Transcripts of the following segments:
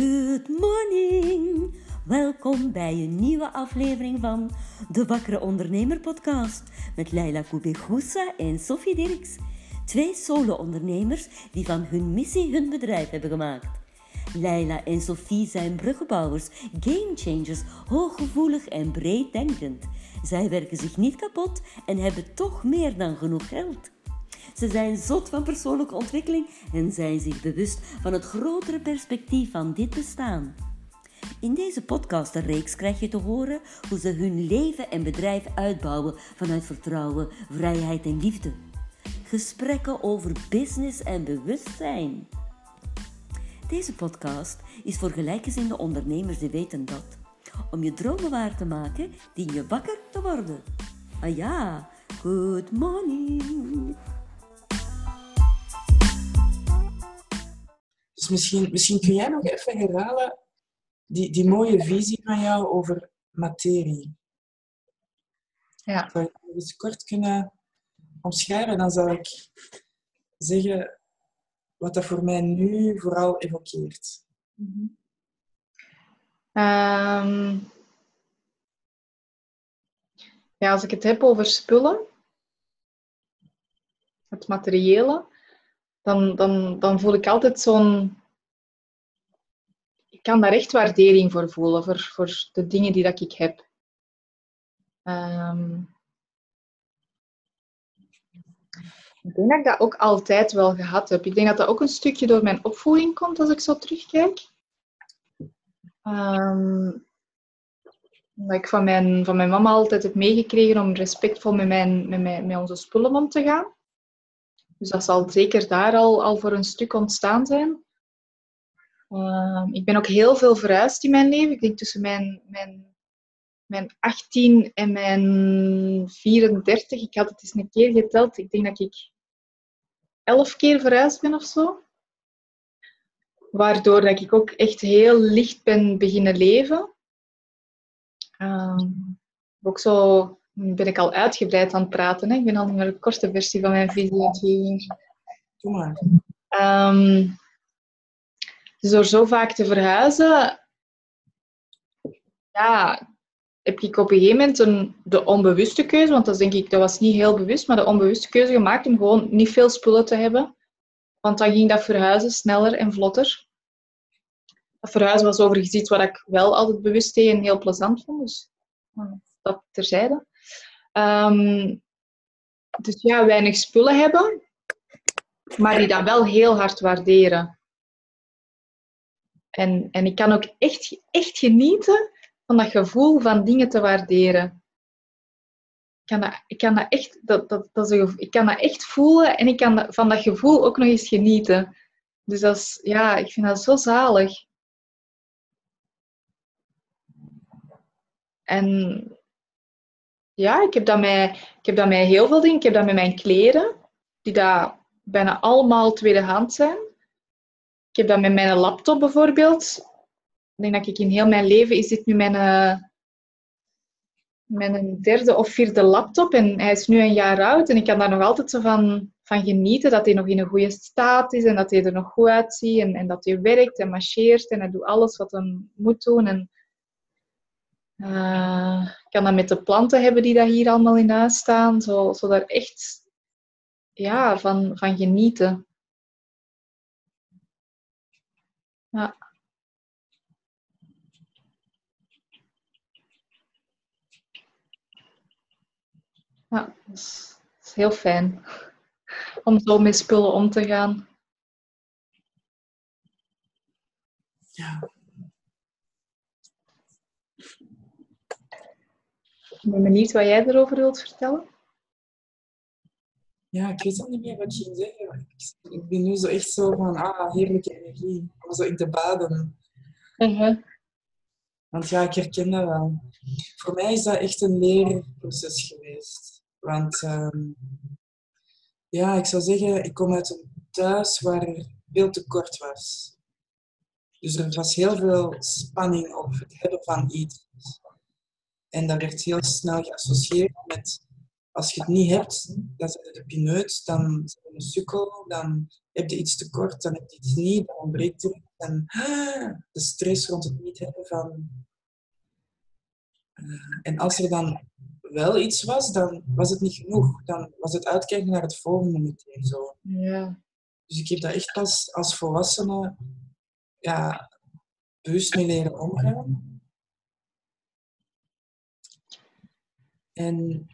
Good morning! Welkom bij een nieuwe aflevering van de Wakkere Ondernemer podcast met Leila Koubegoussa en Sophie Dirks. Twee solo-ondernemers die van hun missie hun bedrijf hebben gemaakt. Leila en Sophie zijn bruggenbouwers, gamechangers, hooggevoelig en breed denkend. Zij werken zich niet kapot en hebben toch meer dan genoeg geld. Ze zijn zot van persoonlijke ontwikkeling en zijn zich bewust van het grotere perspectief van dit bestaan. In deze podcastreeks krijg je te horen hoe ze hun leven en bedrijf uitbouwen vanuit vertrouwen, vrijheid en liefde. Gesprekken over business en bewustzijn. Deze podcast is voor gelijkgezinde ondernemers die weten dat. Om je dromen waar te maken, dien je wakker te worden. Ah ja, good morning. Dus misschien, misschien kun jij nog even herhalen die, die mooie visie van jou over materie. Ja. Zou je dat eens kort kunnen omschrijven? Dan zou ik zeggen wat dat voor mij nu vooral evokeert. Ehm, ja, als ik het heb over spullen, het materiële, dan, dan, dan voel ik altijd zo'n. Ik kan daar echt waardering voor voelen, voor, voor de dingen die dat ik heb. Ehm, ik denk dat ik dat ook altijd wel gehad heb. Ik denk dat dat ook een stukje door mijn opvoeding komt als ik zo terugkijk. Ehm, dat ik van mijn, van mijn mama altijd heb meegekregen om respectvol met, mijn, met, mijn, met onze spullen om te gaan. Dus dat zal zeker daar al, al voor een stuk ontstaan zijn. Ehm, ik ben ook heel veel verhuisd in mijn leven. Ik denk tussen mijn, mijn, mijn 18 en mijn 34. Ik had het eens een keer geteld. Ik denk dat ik 11 keer verhuisd ben of zo. Waardoor dat ik ook echt heel licht ben beginnen leven. Ehm, ook zo ben ik al uitgebreid aan het praten. Hè? Ik ben al meer de korte versie van mijn visie aan het. Doe maar. Ehm, dus door zo vaak te verhuizen, ja, heb ik op een gegeven moment een, de onbewuste keuze, want dat denk ik, dat was niet heel bewust, maar de onbewuste keuze gemaakt om gewoon niet veel spullen te hebben. Want dan ging dat verhuizen sneller en vlotter. Dat verhuizen was overigens iets wat ik wel altijd bewust deed en heel plezant vond. Dus dat terzijde. Ehm, dus ja, weinig spullen hebben, maar die dat wel heel hard waarderen. En, en ik kan ook echt, echt genieten van dat gevoel van dingen te waarderen. Ik kan dat, kan dat, echt, dat, dat, ik kan dat echt voelen en ik kan van dat gevoel ook nog eens genieten. Dus dat is, ja, ik vind dat zo zalig. En ja, ik heb dat met, ik heb dat met heel veel dingen. Ik heb dat met mijn kleren, die daar bijna allemaal tweedehands zijn. Ik heb dat met mijn laptop bijvoorbeeld. Ik denk dat ik in heel mijn leven is dit nu mijn, eh, mijn derde of vierde laptop. En hij is nu een jaar oud. En ik kan daar nog altijd zo van, van genieten dat hij nog in een goede staat is. En dat hij er nog goed uitziet. En, en dat hij werkt en marcheert. En hij doet alles wat hij moet doen. En, ik kan dat met de planten hebben die dat hier allemaal in staan. Zo, zo daar echt ja, van, van genieten. Ja. Ja, is, dat is heel fijn om zo met spullen om te gaan. Ja. Ik ben benieuwd wat jij erover wilt vertellen. ja, ik weet ook niet meer wat je ging zeggen. Ik, ben nu zo echt zo van, ah, heerlijke energie. Om zo in te baden. Want ja, ik herken dat wel. Voor mij is dat echt een leerproces geweest. Want ehm, ja, ik zou zeggen, ik kom uit een thuis waar er veel tekort was. Dus er was heel veel spanning op het hebben van iets. En dat werd heel snel geassocieerd met als je het niet hebt, dan zit je de pineut, dan je een sukkel, dan heb je iets tekort, dan heb je iets niet, dan ontbreekt er En de stress rond het niet hebben van... Eh, en als er dan wel iets was, dan was het niet genoeg. Dan was het uitkijken naar het volgende meteen zo. Ja. Dus ik heb dat echt pas als volwassene ja, bewust mee leren omgaan. En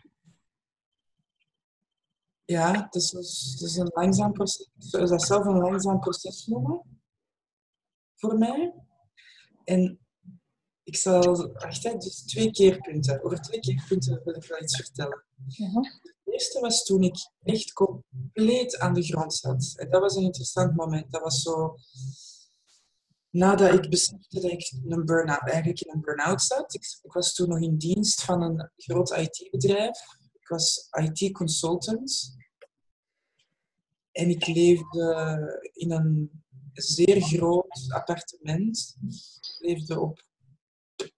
ja, het is, het is een langzaam proces. Ik zou dat zelf een langzaam proces noemen. Voor mij. En ik zal... Wacht, hè, dus twee keerpunten. Over twee keerpunten wil ik wel iets vertellen. Mhm. De eerste was toen ik echt compleet aan de grond zat. En dat was een interessant moment. Dat was zo... Nadat ik besefte dat ik een burn-out, eigenlijk in een burn-out zat. Ik, ik was toen nog in dienst van een groot IT-bedrijf. Ik was IT-consultant. En ik leefde in een zeer groot appartement. Ik leefde op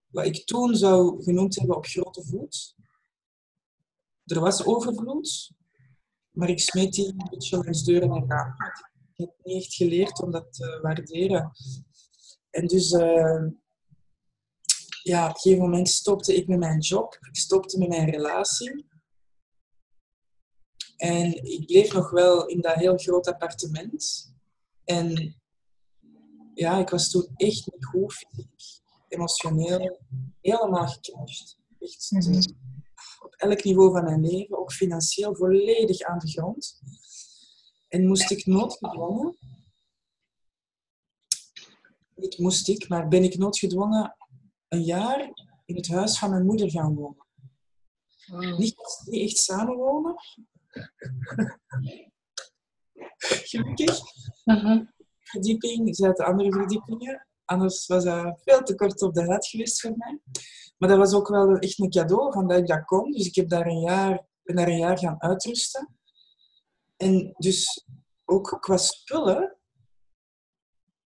wat ik toen zou genoemd hebben op grote voet. Er was overvloed, maar ik smeet die een beetje langs deuren en ramen. Ik heb niet echt geleerd om dat te waarderen. En dus, uh, ja, op een gegeven moment stopte ik met mijn job. Ik stopte met mijn relatie. En ik bleef nog wel in dat heel groot appartement. En ja, ik was toen echt niet goed fysiek, emotioneel, helemaal gecrashed. Echt mm -hmm. op elk niveau van mijn leven, ook financieel, volledig aan de grond. En moest ik noodgedwongen, niet moest ik, maar ben ik noodgedwongen een jaar in het huis van mijn moeder gaan wonen. Wow. Niet, niet echt samenwonen, Gelukkig. Uh -huh. Verdieping, zaten andere verdiepingen. Anders was dat veel te kort op de huid geweest voor mij. Maar dat was ook wel echt een cadeau van dat ik dat kon. Dus ik heb daar een jaar, ben daar een jaar gaan uitrusten. En dus ook qua spullen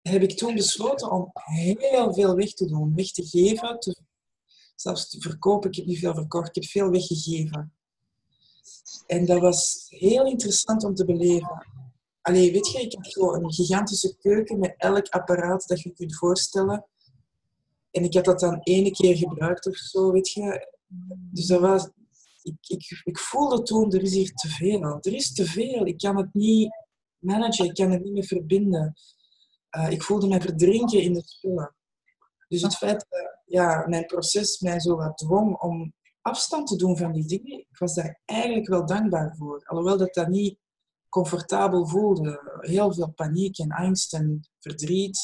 heb ik toen besloten om heel veel weg te doen. Weg te geven, zelfs te verkopen. Ik heb niet veel verkocht, ik heb veel weggegeven. En dat was heel interessant om te beleven. Allee, weet je, ik heb gewoon een gigantische keuken met elk apparaat dat je kunt voorstellen. En ik had dat dan ene keer gebruikt of zo, weet je. Dus dat was... Ik, ik, ik voelde toen, er is hier te veel. Er is te veel. Ik kan het niet managen. Ik kan het niet meer verbinden. Uh, ik voelde mij verdrinken in de spullen. Dus het feit dat ja, mijn proces mij zo wat dwong om afstand te doen van die dingen, ik was daar eigenlijk wel dankbaar voor. Alhoewel dat dat niet comfortabel voelde. Heel veel paniek en angst en verdriet.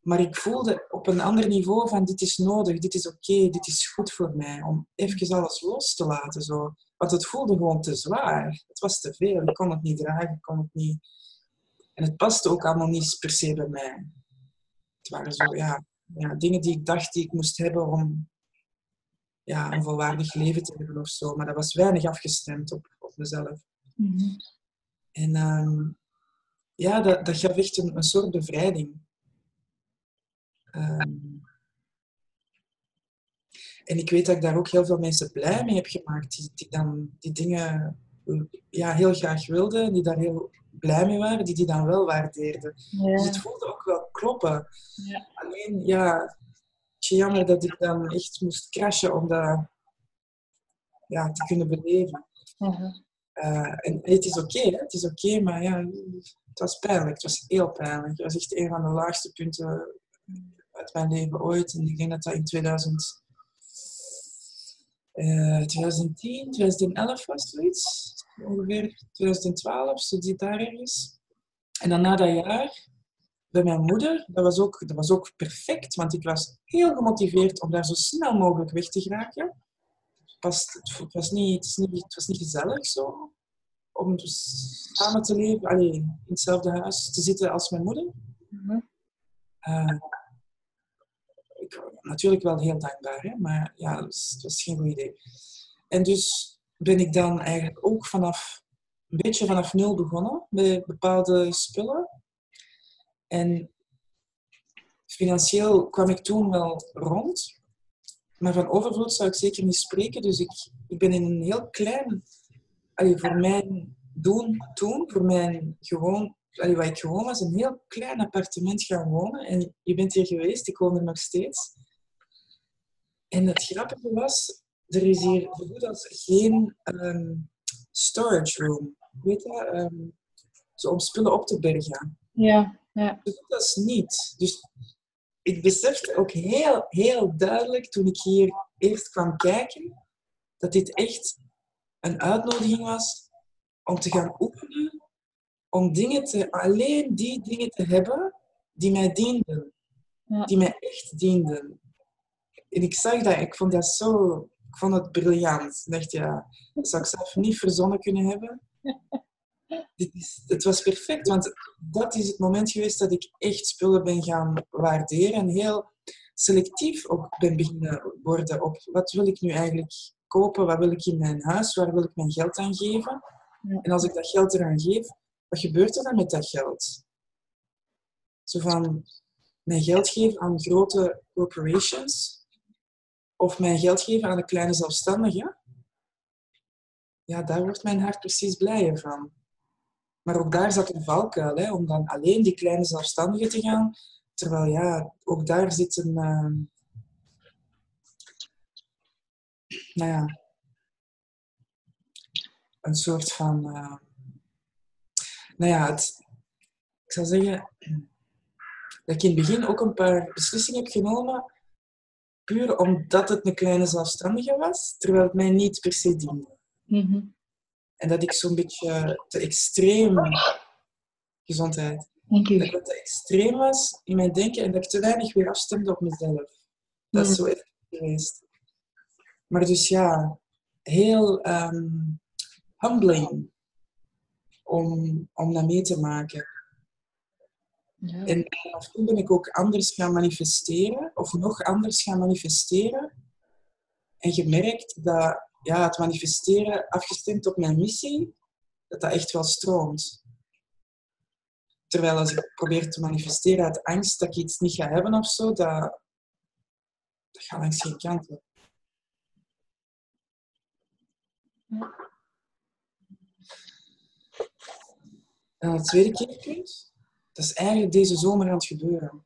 Maar ik voelde op een ander niveau van dit is nodig, dit is oké, dit is goed voor mij. Om even alles los te laten. Zo. Want het voelde gewoon te zwaar. Het was te veel. Ik kon het niet dragen, ik kon het niet... En het paste ook allemaal niet per se bij mij. Het waren zo, ja, ja dingen die ik dacht die ik moest hebben om ja, een volwaardig leven te hebben of zo. Maar dat was weinig afgestemd op, op mezelf. Mm -hmm. En um, ja, dat, dat gaf echt een, een soort bevrijding. Um, en ik weet dat ik daar ook heel veel mensen blij mee heb gemaakt, die, die dan die dingen ja, heel graag wilden, die daar heel blij mee waren, die die dan wel waardeerden. Ja. Dus het voelde ook wel kloppen. Ja. Alleen, ja, jammer dat ik dan echt moest crashen om dat ja, te kunnen beleven. Uh -huh. uh, en het is oké, okay, het is oké, okay, maar ja, het was pijnlijk. Het was heel pijnlijk. Het was echt een van de laagste punten uit mijn leven ooit. En ik denk dat dat in 2000, uh, 2010, 2011 was, zoiets. Ongeveer 2012, zo zit daar ergens. En dan na dat jaar bij mijn moeder, dat was, ook, dat was ook perfect, want ik was heel gemotiveerd om daar zo snel mogelijk weg te geraken. Het was, het was, niet, het was niet, het was niet gezellig zo, om dus samen te leven, allee, in hetzelfde huis te zitten als mijn moeder. Mm -hmm. uh, ik, natuurlijk wel heel dankbaar, hè? maar ja, het was, het was geen goed idee. En dus ben ik dan eigenlijk ook vanaf, een beetje vanaf nul begonnen met bepaalde spullen. En financieel kwam ik toen wel rond. Maar van overvloed zou ik zeker niet spreken. Dus ik, ik ben in een heel klein... Allee, voor mijn doen toen, voor mijn gewoon allee, waar ik gewoon was, een heel klein appartement gaan wonen. En je bent hier geweest, ik woon er nog steeds. En het grappige was, er is hier zo goed als geen ehm, storage room. Weet je, ehm, zo om spullen op te bergen. Ja, ja. Zo goed als niet. Dus ik besefte ook heel, heel duidelijk toen ik hier eerst kwam kijken, dat dit echt een uitnodiging was om te gaan oefenen, om dingen te, alleen die dingen te hebben die mij dienden. Ja. Die mij echt dienden. En ik zag dat, ik vond dat zo, ik vond het briljant. Ik dacht, ja, dat zou ik zelf niet verzonnen kunnen hebben. Dit is, het was perfect, want dat is het moment geweest dat ik echt spullen ben gaan waarderen en heel selectief ook ben beginnen worden op wat wil ik nu eigenlijk kopen, wat wil ik in mijn huis, waar wil ik mijn geld aan geven. En als ik dat geld eraan geef, wat gebeurt er dan met dat geld? Zo van mijn geld geven aan grote corporations of mijn geld geven aan de kleine zelfstandige. Ja, daar wordt mijn hart precies blijer van. Maar ook daar zat een valkuil, hè, om dan alleen die kleine zelfstandigen te gaan. Terwijl ja, ook daar zit een, ehm, nou ja, een soort van, eh, nou ja, het, ik zou zeggen dat ik in het begin ook een paar beslissingen heb genomen, puur omdat het een kleine zelfstandige was, terwijl het mij niet per se diende. Mhm. En dat ik zo'n beetje te extreem, gezondheid, Dank dat u. te extreem was in mijn denken en dat ik te weinig weer afstemde op mezelf. Dat is Mm. zo echt geweest. Maar dus ja, heel ehm, humbling om, om dat mee te maken. Ja. En vanaf toen ben ik ook anders gaan manifesteren, of nog anders gaan manifesteren. En gemerkt dat ja, het manifesteren afgestemd op mijn missie, dat dat echt wel stroomt. Terwijl als ik probeer te manifesteren uit angst dat ik iets niet ga hebben of zo, dat, dat gaat langs geen kanten. En het tweede keerpunt, dat is eigenlijk deze zomer aan het gebeuren.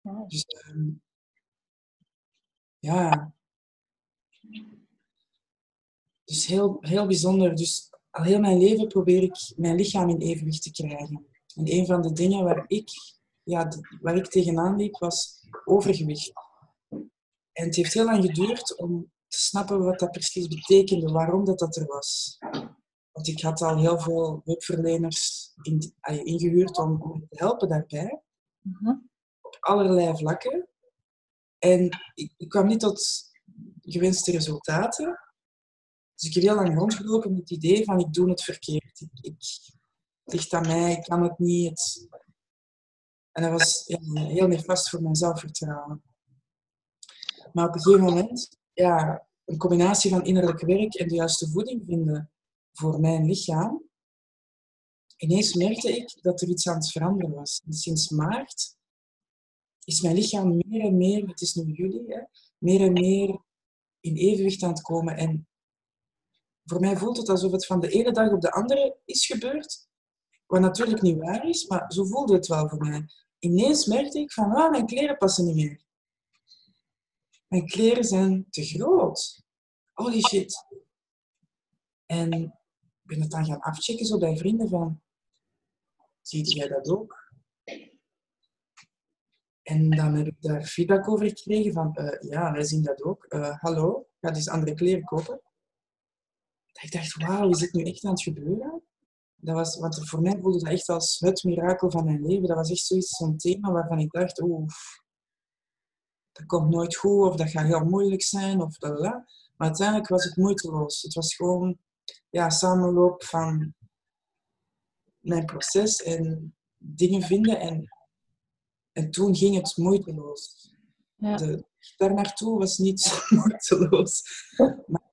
Ja. Dus ehm, ja. Dus heel, heel bijzonder. Dus al heel mijn leven probeer ik mijn lichaam in evenwicht te krijgen. En een van de dingen waar ik, ja, waar ik tegenaan liep, was overgewicht. En het heeft heel lang geduurd om te snappen wat dat precies betekende, waarom dat, dat er was. Want ik had al heel veel hulpverleners in, ingehuurd om, te helpen daarbij Mhm. op allerlei vlakken. En ik, ik kwam niet tot gewenste resultaten. Dus ik heb heel lang rondgelopen met het idee van ik doe het verkeerd. Ik, ik, het ligt aan mij, ik kan het niet. Het... En dat was ja, heel nefast voor mijn zelfvertrouwen. Maar op een gegeven moment, ja, een combinatie van innerlijk werk en de juiste voeding vinden voor mijn lichaam, ineens merkte ik dat er iets aan het veranderen was. Sinds maart is mijn lichaam meer en meer, het is nu juli, hè, meer en meer in evenwicht aan het komen. En voor mij voelt het alsof het van de ene dag op de andere is gebeurd. Wat natuurlijk niet waar is, maar zo voelde het wel voor mij. Ineens merkte ik van, ah, mijn kleren passen niet meer. Mijn kleren zijn te groot. Holy shit. En ik ben het dan gaan afchecken zo bij vrienden van, zie jij dat ook? En dan heb ik daar feedback over gekregen van, eh, ja, wij zien dat ook. Eh, hallo, ga dus andere kleren kopen. Dat ik dacht, wauw, is dit nu echt aan het gebeuren? Dat was, want voor mij voelde dat echt als het mirakel van mijn leven. Dat was echt zoiets, zo'n thema waarvan ik dacht, oeh, dat komt nooit goed, of dat gaat heel moeilijk zijn, of dat, Maar uiteindelijk was het moeiteloos. Het was gewoon ja, samenloop van mijn proces en dingen vinden. En, en toen ging het moeiteloos. Ja. De daar naartoe was niet zo moeiteloos. Maar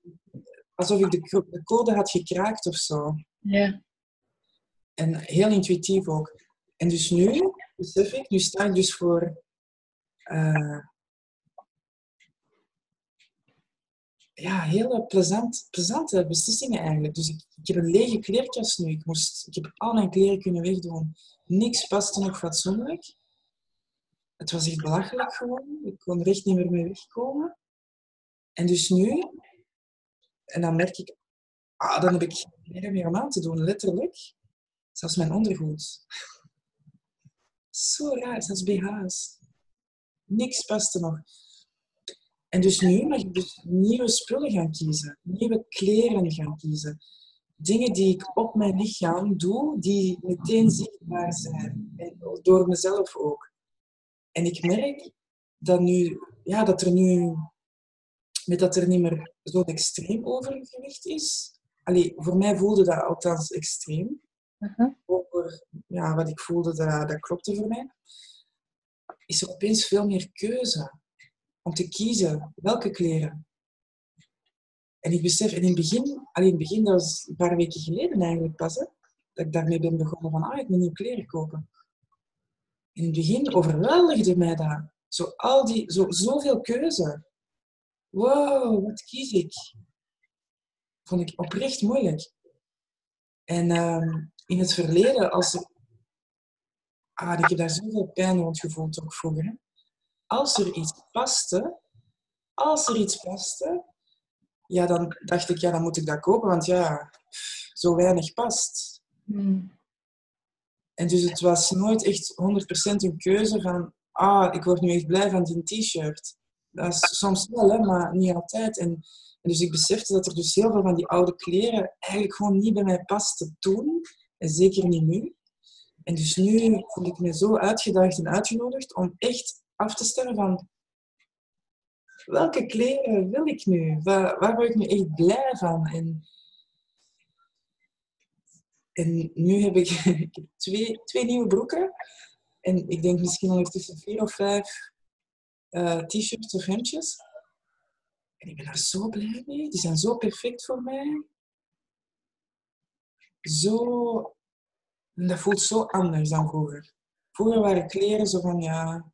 alsof ik de code had gekraakt of zo. Ja. En heel intuïtief ook. En dus nu, besef ik, nu sta ik dus voor... eh, ja, hele plezant, plezante beslissingen eigenlijk. Dus ik, ik heb een lege kleerkast nu. Ik, moest, ik heb al mijn kleren kunnen wegdoen. Niks paste nog fatsoenlijk. Het was echt belachelijk gewoon. Ik kon er echt niet meer mee wegkomen. En dus nu, en dan merk ik, ah, dan heb ik geen meer om aan te doen, letterlijk. Zelfs mijn ondergoed. Zo raar, zelfs BH's. Niks paste nog. En dus nu mag ik dus nieuwe spullen gaan kiezen, nieuwe kleren gaan kiezen. Dingen die ik op mijn lichaam doe, die meteen zichtbaar zijn. En door mezelf ook. En ik merk dat, nu, ja, dat er nu, met dat er niet meer zo'n extreem overgewicht is. Allee, voor mij voelde dat althans extreem. Uh Over ja, wat ik voelde, dat, dat klopte voor mij. Is er opeens veel meer keuze om te kiezen welke kleren. En ik besef, in het begin, alleen het begin, dat was een paar weken geleden eigenlijk pas, dat ik daarmee ben begonnen van, ah, ik moet nieuwe kleren kopen. In het begin overweldigde mij dat. Zo, al die, zo, zoveel keuze. Wow, wat kies ik? Vond ik oprecht moeilijk. En uh, in het verleden, als. Ah, ik heb daar zoveel pijn rond gevoeld ook vroeger als er iets paste, als er iets paste, ja, dan dacht ik, ja, dan moet ik dat kopen, want ja, zo weinig past. Hmm. En dus het was nooit echt 100% een keuze van, ah, ik word nu echt blij van die t-shirt. Dat is soms wel, hè, maar niet altijd. En, en, dus ik besefte dat er dus heel veel van die oude kleren eigenlijk gewoon niet bij mij pasten toen. En zeker niet nu. En dus nu voel ik me zo uitgedaagd en uitgenodigd om echt af te stellen van welke kleren wil ik nu? Waar, word ik nu echt blij van? En, en nu heb ik, twee, twee nieuwe broeken. En ik denk misschien ondertussen vier of vijf uh, t-shirts of hemdjes. En ik ben daar zo blij mee. Die zijn zo perfect voor mij. Zo... dat voelt zo anders dan vroeger. Vroeger waren kleren zo van, ja,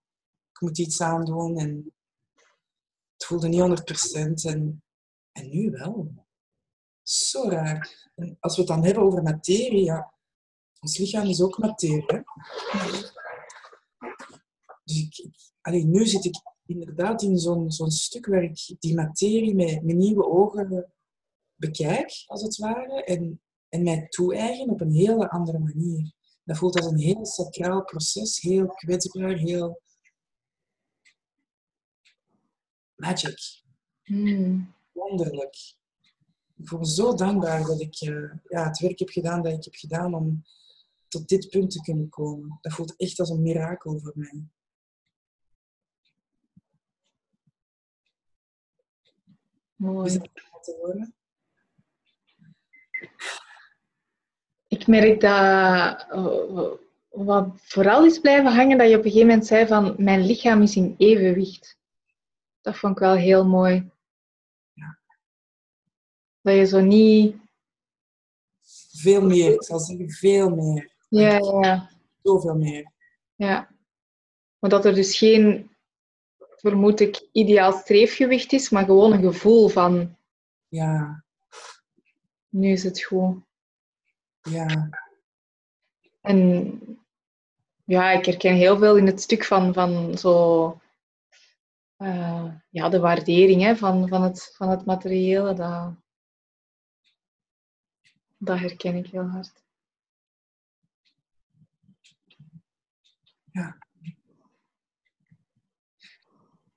moet iets aandoen. En het voelde niet 100%. En, en nu wel. Zo raar. En als we het dan hebben over materie, ja, ons lichaam is ook materie. Dus nu zit ik inderdaad in zo'n zo'n stuk waar ik die materie met, met nieuwe ogen bekijk, als het ware, en, en mij toe-eigen op een hele andere manier. Dat voelt als een heel sacraal proces, heel kwetsbaar, heel magic. Hmm. Wonderlijk. Ik voel me zo dankbaar dat ik uh, ja, het werk heb gedaan dat ik heb gedaan om tot dit punt te kunnen komen. Dat voelt echt als een mirakel voor mij. Mooi. Is dat te horen? Ik merk dat uh, wat vooral is blijven hangen, dat je op een gegeven moment zei van mijn lichaam is in evenwicht dat vond ik wel heel mooi. Ja. Dat je zo niet... Veel meer, ik zal zeggen veel meer. Ja, ja. Zoveel meer. Ja. Maar dat er dus geen, vermoed ik, ideaal streefgewicht is, maar gewoon een gevoel van... Ja. Nu is het goed. Ja. En ja, ik herken heel veel in het stuk van, van zo uh, ja, de waardering hè, van, van, het, van het materiële, dat, dat herken ik heel hard. Ja.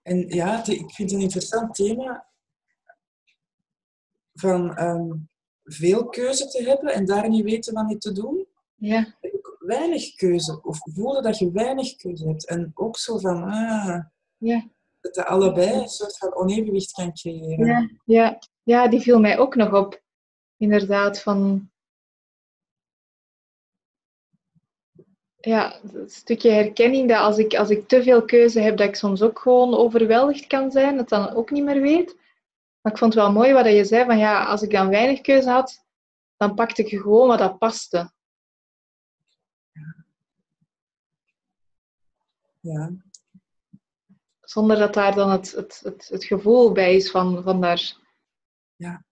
En ja, ik vind het een interessant thema van um, veel keuze te hebben en daar niet weten wat niet te doen. Ja. Weinig keuze, of voelen dat je weinig keuze hebt. En ook zo van, ah, ja dat allebei een soort van onevenwicht kan creëren. Ja, ja. ja, die viel mij ook nog op. Inderdaad, van... Ja, een stukje herkenning dat als ik, als ik te veel keuze heb, dat ik soms ook gewoon overweldigd kan zijn, dat dan ook niet meer weet. Maar ik vond het wel mooi wat je zei, van ja, als ik dan weinig keuze had, dan pakte ik gewoon wat dat paste. Ja zonder dat daar dan het, het, het, het gevoel bij is van, van daar Ja.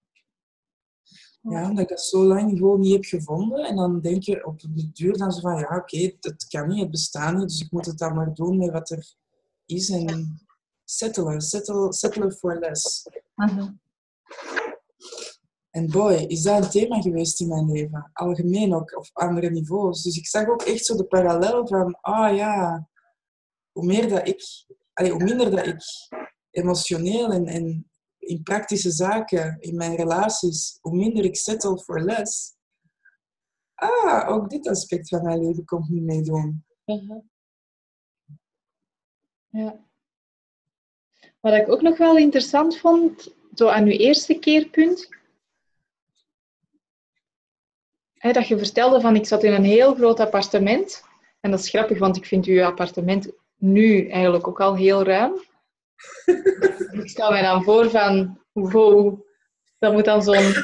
Ja, omdat ik dat zo lang gewoon niet heb gevonden. En dan denk je op de duur dan zo van, ja, oké, dat kan niet, het bestaat niet. Dus ik moet het dan maar doen met wat er is. En settelen, settle, settelen for less. Mhm. En boy, is dat een thema geweest in mijn leven. Algemeen ook, op andere niveaus. Dus ik zag ook echt zo de parallel van, ah ja, hoe meer dat ik, allee, hoe minder dat ik emotioneel en, en in praktische zaken, in mijn relaties, hoe minder ik settle for less. Ah, ook dit aspect van mijn leven komt nu meedoen. Mhm. Ja. Wat ik ook nog wel interessant vond, zo aan uw eerste keerpunt, dat je vertelde van ik zat in een heel groot appartement. En dat is grappig, want ik vind uw appartement nu eigenlijk ook al heel ruim. ik stel mij dan voor van, wow, dat moet dan zo'n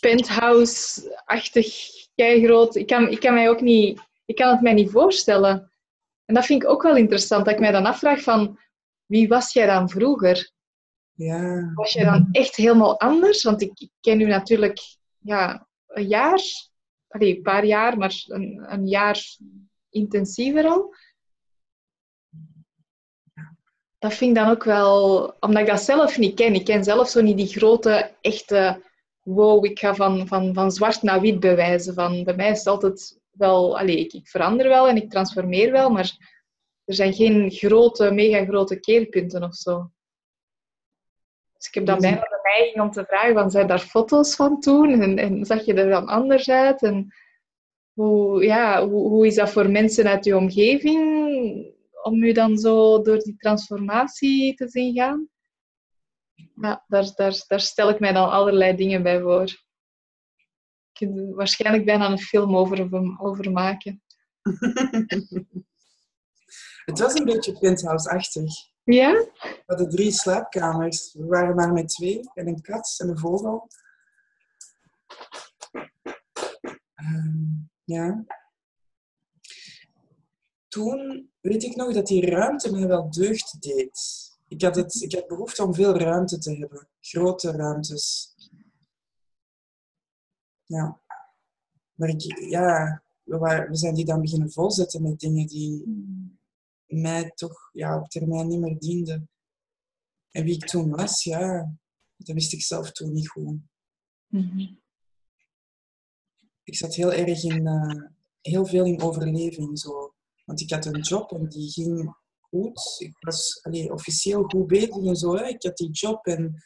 penthouse-achtig, groot. Ik kan, ik kan mij ook niet, ik kan het mij niet voorstellen. En dat vind ik ook wel interessant, dat ik mij dan afvraag van, wie was jij dan vroeger? Ja. Was jij dan echt helemaal anders? Want ik, ik ken u natuurlijk ja, een jaar, allee, een paar jaar, maar een, een jaar intensiever al. Dat vind ik dan ook wel, omdat ik dat zelf niet ken. Ik ken zelf zo niet die grote, echte, wow, ik ga van, van, van zwart naar wit bewijzen. Van, bij mij is het altijd wel, allee, ik, ik verander wel en ik transformeer wel, maar er zijn geen grote, mega grote keerpunten of zo. Dus ik heb dan bijna de neiging om te vragen, van, zijn daar foto's van toen? En, en zag je er dan anders uit? En hoe, ja, hoe, hoe is dat voor mensen uit je omgeving om u dan zo door die transformatie te zien gaan? Ja, daar, daar, daar stel ik mij dan allerlei dingen bij voor. Ik kan er waarschijnlijk bijna een film over, over maken. Het was een beetje penthouse-achtig. Ja? We hadden drie slaapkamers. We waren maar met twee. En een kat en een vogel. Ehm, ja. Toen weet ik nog dat die ruimte mij wel deugd deed. Ik had, het, ik had behoefte om veel ruimte te hebben. Grote ruimtes. Ja. Maar ik, ja, we, waren, we zijn die dan beginnen volzetten met dingen die mij toch ja, op termijn niet meer dienden. En wie ik toen was, ja, dat wist ik zelf toen niet goed. Mhm. Ik zat heel erg in, eh, heel veel in overleving. Zo. Want ik had een job en die ging goed. Ik was allee, officieel goed bezig en zo. Ik had die job en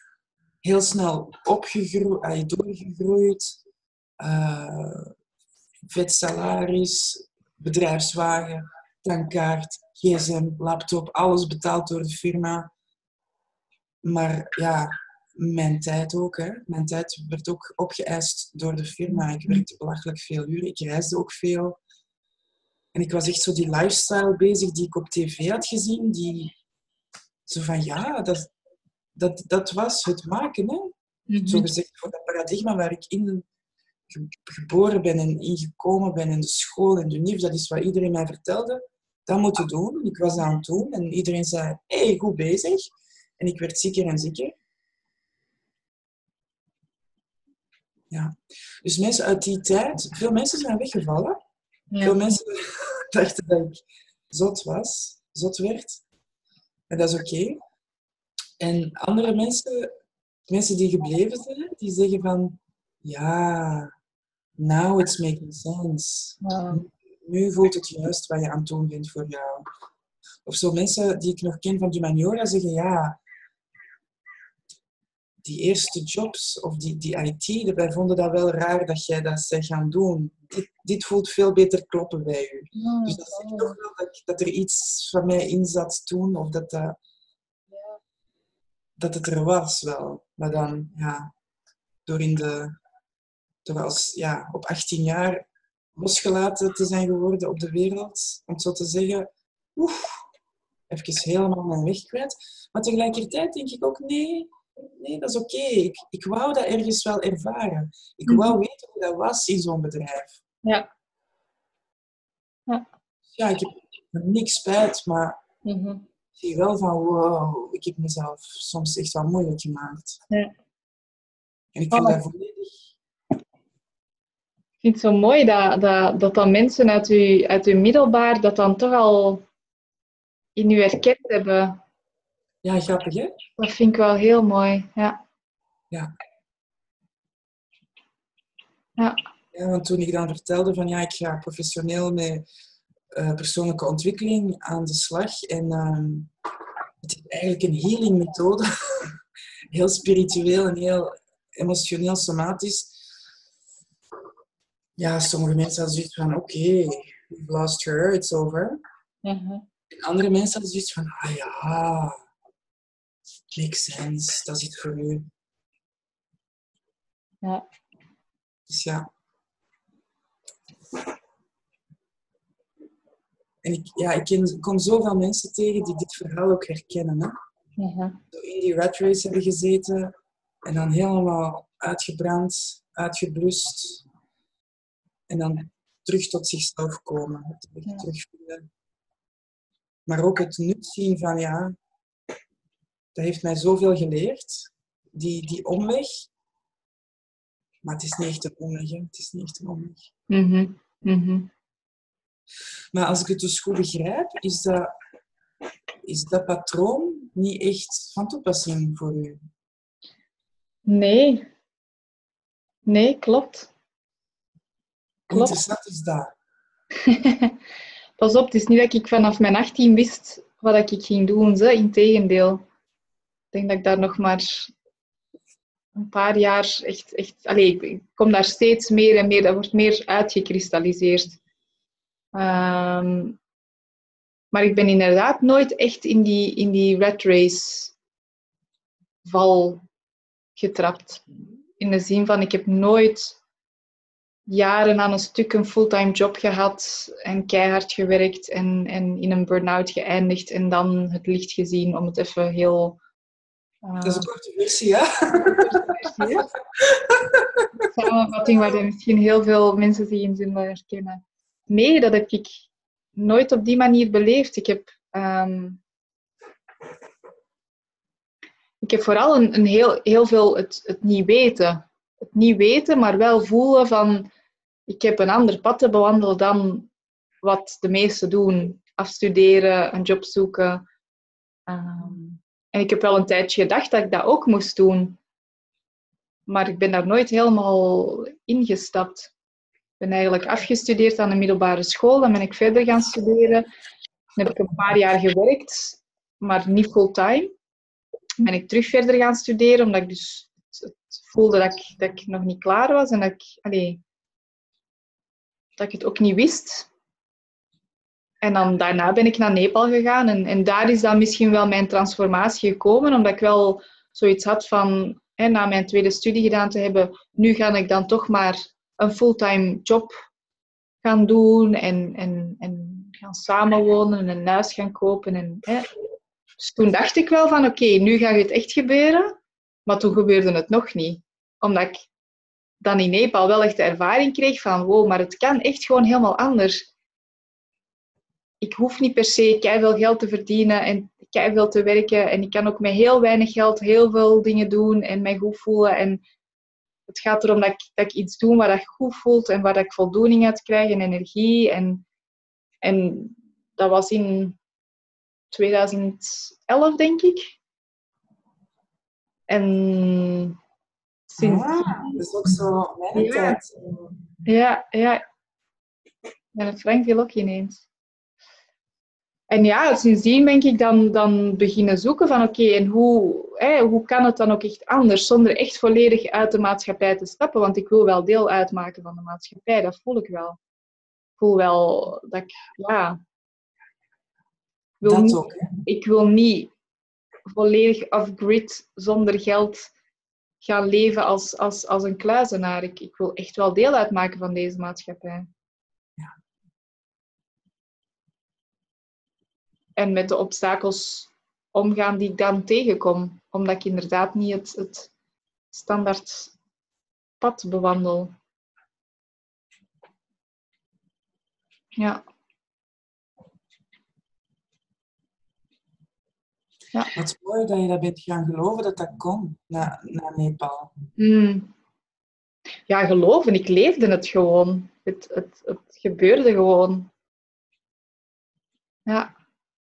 heel snel opgegroeid, doorgegroeid. Uh, vet salaris, bedrijfswagen, tankkaart, gsm, laptop, alles betaald door de firma. Maar ja, mijn tijd ook. Hè. Mijn tijd werd ook opgeëist door de firma. Ik werkte belachelijk veel uren. Ik reisde ook veel. En ik was echt zo die lifestyle bezig die ik op tv had gezien. Die zo van, ja, dat, dat, dat was het maken. Hè. Mhm. Zo gezegd, voor dat paradigma waar ik in geboren ben en ingekomen ben in de school en de NIF, dat is wat iedereen mij vertelde. Dat moeten doen. Ik was dat aan het doen en iedereen zei, hé, hey, goed bezig. En ik werd zieker en zieker. Ja. Dus mensen uit die tijd, veel mensen zijn weggevallen. Veel mensen dachten dat ik zot was, zot werd. En dat is oké. En andere mensen, mensen die gebleven zijn, die zeggen van, ja, now it's making sense. Ja. Nu voelt het juist wat je aan het doen bent voor jou. Of zo mensen die ik nog ken van Humaniora zeggen, ja, die eerste jobs of die, die IT, wij vonden dat wel raar dat jij dat bent gaan doen. Dit, dit voelt veel beter kloppen bij u. Ja, Dus dat zegt toch wel dat, dat er iets van mij in zat toen, of dat, dat, dat het er was wel. Maar dan, ja, door, in de, door als, ja, op 18 jaar losgelaten te zijn geworden op de wereld, om het zo te zeggen, oef, even helemaal mijn weg kwijt. Maar tegelijkertijd denk ik ook, nee, nee dat is oké. Ik, ik wou dat ergens wel ervaren. Ik wou weten hoe dat was in zo'n bedrijf. Ja. Ja, ik heb niks spijt, maar Mhm. ik zie wel van, wow, ik heb mezelf soms echt wel moeilijk gemaakt. Ja. En ik vind Oh. dat volledig... Ik vind het zo mooi dat, dat, dat dan mensen uit uw, uit uw middelbaar dat dan toch al in u herkend hebben. Ja, grappig, hè? Dat vind ik wel heel mooi. Ja. Ja. Ja. Ja, want toen ik dan vertelde van ja, ik ga professioneel met eh, persoonlijke ontwikkeling aan de slag. En ehm, het is eigenlijk een healing methode. heel spiritueel en heel emotioneel, somatisch. Ja, sommige mensen hadden zoiets van oké, we've lost her, it's over. En andere mensen hadden zoiets van ah ja, makes sense, dat is iets voor u. Ja. Dus ja. En ik, ja, ik ken, kom zoveel mensen tegen die dit verhaal ook herkennen. Hè? In die rat race hebben gezeten en dan helemaal uitgebrand, uitgeblust. En dan terug tot zichzelf komen, het terugvinden. Maar ook het nut zien van ja, dat heeft mij zoveel geleerd, die, die omweg. Maar het is niet echt een omweg, hè. het is niet echt een omweg. Mhm. Mhm. Maar als ik het dus goed begrijp, is dat, is dat patroon niet echt van toepassing voor u. Nee. Nee, klopt. Klopt. interessant is dat? Pas op, het is niet dat ik vanaf mijn 18 wist wat ik ging doen. Ze. Integendeel. Ik denk dat ik daar nog maar een paar jaar echt... echt allez, ik kom daar steeds meer en meer... Dat wordt meer uitgekristalliseerd. Ehm, maar ik ben inderdaad nooit echt in die, in die rat race val getrapt. In de zin van, ik heb nooit jaren aan een stuk een fulltime job gehad en keihard gewerkt en, en in een burn-out geëindigd en dan het licht gezien om het even heel... Dat is een korte versie, hè? samenvatting waar er misschien heel veel mensen zich in zullen herkennen. Nee, dat heb ik nooit op die manier beleefd. Ik heb, ehm, ik heb vooral een, een heel, heel veel het, het niet weten. Het niet weten, maar wel voelen van ik heb een ander pad te bewandelen dan wat de meesten doen. Afstuderen, een job zoeken. Ehm, en ik heb wel een tijdje gedacht dat ik dat ook moest doen. Maar ik ben daar nooit helemaal ingestapt. Ik ben eigenlijk afgestudeerd aan de middelbare school. Dan ben ik verder gaan studeren. Dan heb ik een paar jaar gewerkt, maar niet fulltime. Dan ben ik terug verder gaan studeren, omdat ik dus het voelde dat ik, dat ik nog niet klaar was. En dat ik, allee, dat ik het ook niet wist. En dan daarna ben ik naar Nepal gegaan. En, en daar is dan misschien wel mijn transformatie gekomen, omdat ik wel zoiets had van, na mijn tweede studie gedaan te hebben, nu ga ik dan toch maar een fulltime job gaan doen en, en, en gaan samenwonen en een huis gaan kopen. En, hè. Dus toen dacht ik wel van, oké, nu gaat het echt gebeuren. Maar toen gebeurde het nog niet. Omdat ik dan in Nepal wel echt de ervaring kreeg van, wow, maar het kan echt gewoon helemaal anders. Ik hoef niet per se veel geld te verdienen en veel te werken. En ik kan ook met heel weinig geld heel veel dingen doen en mij goed voelen. En het gaat erom dat ik, dat ik iets doe waar dat goed voelt en waar ik voldoening uit krijg en energie. En, en dat was in 2011, denk ik. En sinds... Ah, dat is ook zo mijn Ja. tijd. Ja, ja. En het Frank viel ook ineens. En ja, sindsdien ben ik dan, dan beginnen zoeken van oké, en hoe, hè, hoe kan het dan ook echt anders, zonder echt volledig uit de maatschappij te stappen? Want ik wil wel deel uitmaken van de maatschappij, dat voel ik wel. Ik voel wel dat ik, ja... ik wil Dat niet- ook, ik wil niet volledig off-grid zonder geld gaan leven als, als, als een kluizenaar. Ik, ik wil echt wel deel uitmaken van deze maatschappij. En met de obstakels omgaan die ik dan tegenkom, omdat ik inderdaad niet het, het standaard pad bewandel. Ja. Ja. Het is mooi dat je dat bent gaan geloven dat dat kon naar, naar Nepal. Hmm. Ja, geloven. Ik leefde het gewoon. Het, het, het gebeurde gewoon. Ja.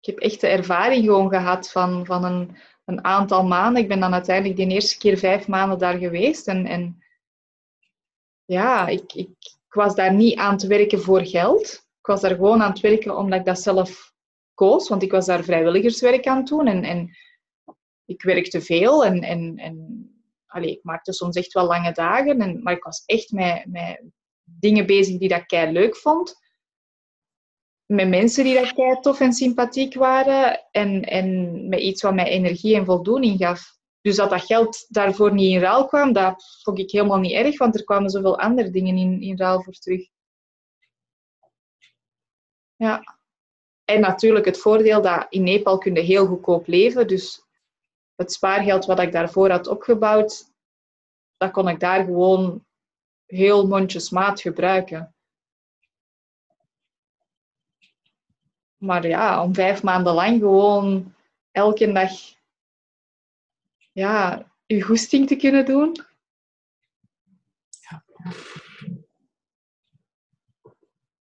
Ik heb echt de ervaring gewoon gehad van, van een, een aantal maanden. Ik ben dan uiteindelijk de eerste keer vijf maanden daar geweest. En, en ja, ik, ik, ik was daar niet aan het werken voor geld. Ik was daar gewoon aan het werken omdat ik dat zelf koos. Want ik was daar vrijwilligerswerk aan het doen. En, en ik werkte veel. En, en, en allee, ik maakte soms echt wel lange dagen. En, maar ik was echt met, met dingen bezig die dat ik leuk vond. Met mensen die dat kei tof en sympathiek waren. En, en met iets wat mij energie en voldoening gaf. Dus dat dat geld daarvoor niet in ruil kwam, dat vond ik helemaal niet erg, want er kwamen zoveel andere dingen in, in ruil voor terug. Ja. En natuurlijk het voordeel dat in Nepal kun je heel goedkoop leven. Dus het spaargeld wat ik daarvoor had opgebouwd, dat kon ik daar gewoon heel mondjesmaat gebruiken. Maar ja, om vijf maanden lang gewoon elke dag ja, je goesting te kunnen doen. Ja.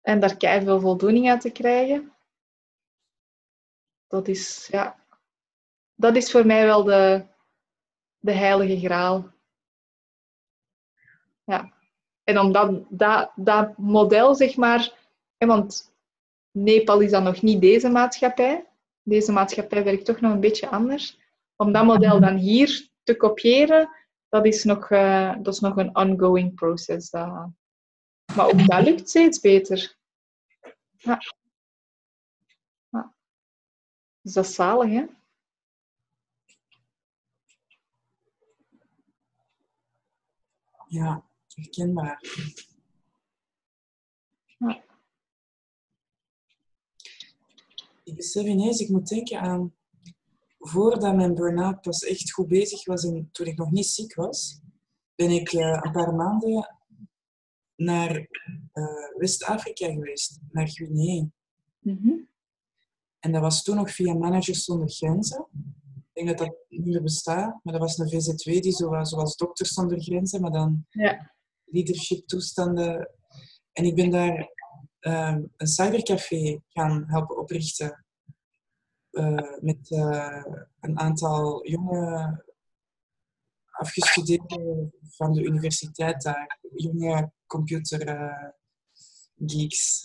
En daar kei veel voldoening uit te krijgen. Dat is, ja, dat is voor mij wel de, de heilige graal. Ja. En omdat dat, dat model, zeg maar, want Nepal is dan nog niet deze maatschappij. Deze maatschappij werkt toch nog een beetje anders om dat model dan hier te kopiëren, dat is nog, uh, dat is nog een ongoing proces. Dat... Maar ook dat lukt steeds beter. Ja. ja. Dus dat is zalig, hè? Ja, herkenbaar. Ja. Ik besef ineens, ik moet denken aan voordat mijn burn-out pas echt goed bezig was en toen ik nog niet ziek was, ben ik uh, een paar maanden naar uh, West-Afrika geweest, naar Guinea. Mm -hmm. En dat was toen nog via Managers Zonder Grenzen. Ik denk dat dat niet meer bestaat, maar dat was een VZW die zo was, zoals Dokters Zonder Grenzen, maar dan ja. leadership toestanden. En ik ben daar uh, een cybercafé gaan helpen oprichten uh, met uh, een aantal jonge afgestudeerden van de universiteit daar, jonge computer uh, geeks.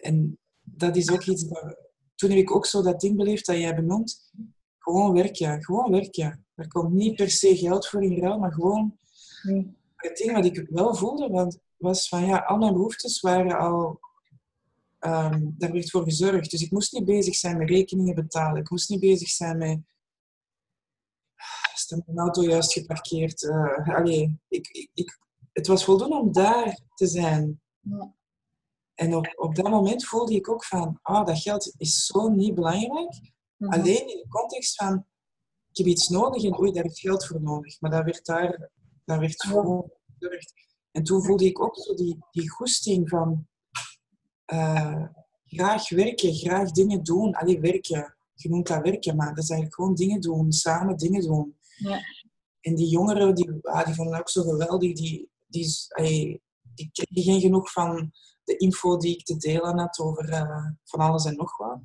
en dat is ook iets dat, toen heb ik ook zo dat ding beleefd dat jij benoemt, gewoon werken, gewoon werken. Er komt niet per se geld voor in ruil, maar gewoon nee. het ding wat ik wel voelde, want, was van ja, al mijn behoeftes waren al Um, daar werd voor gezorgd. Dus ik moest niet bezig zijn met rekeningen betalen. Ik moest niet bezig zijn met... Is mijn auto juist geparkeerd? Uh, allee, ik, ik, ik, het was voldoende om daar te zijn. Ja. En op, op dat moment voelde ik ook van... Ah, dat geld is zo niet belangrijk. Mhm. Alleen in de context van... Ik heb iets nodig en oei, daar is geld voor nodig. Maar dat werd daar... Dat werd gewoon gezorgd. En toen voelde ik ook zo die, die goesting van uh, graag werken, graag dingen doen. Allee, werken. Je noemt dat werken, maar dat is eigenlijk gewoon dingen doen. Samen dingen doen. Ja. En die jongeren, die, ah, die vonden ook zo geweldig. Die, die, allee, die kregen geen genoeg van de info die ik te delen had over uh, van alles en nog wat.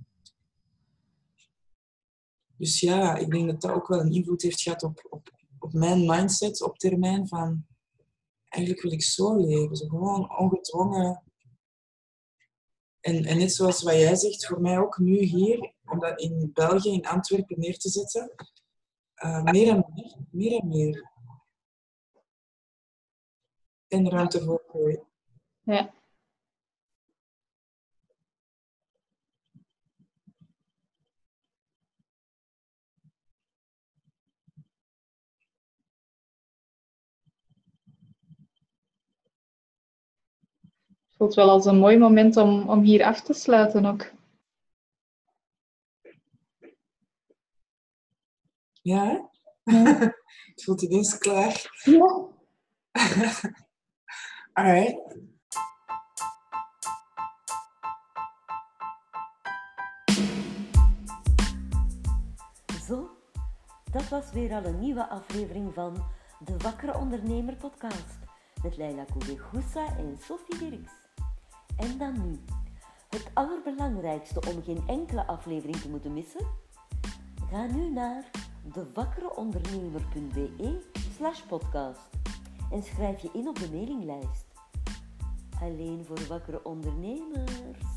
Dus ja, ik denk dat dat ook wel een invloed heeft gehad op, op, op mijn mindset op termijn van eigenlijk wil ik zo leven. Zo gewoon ongedwongen en, en net zoals wat jij zegt, voor mij ook nu hier, om dat in België, in Antwerpen neer te zetten, uh, meer en meer, meer en meer. En ruimte voor groei. Ja. Voelt wel als een mooi moment om, om hier af te sluiten ook. Ja. Het voelt ineens klaar. Ja. Alright. Dat was weer al een nieuwe aflevering van de Wakkere Ondernemer podcast met Leila Koubegoussa en Sophie Dirks. En dan nu, het allerbelangrijkste om geen enkele aflevering te moeten missen? Ga nu naar dewakkereondernemer.be slash podcast en schrijf je in op de mailinglijst. Alleen voor wakkere ondernemers.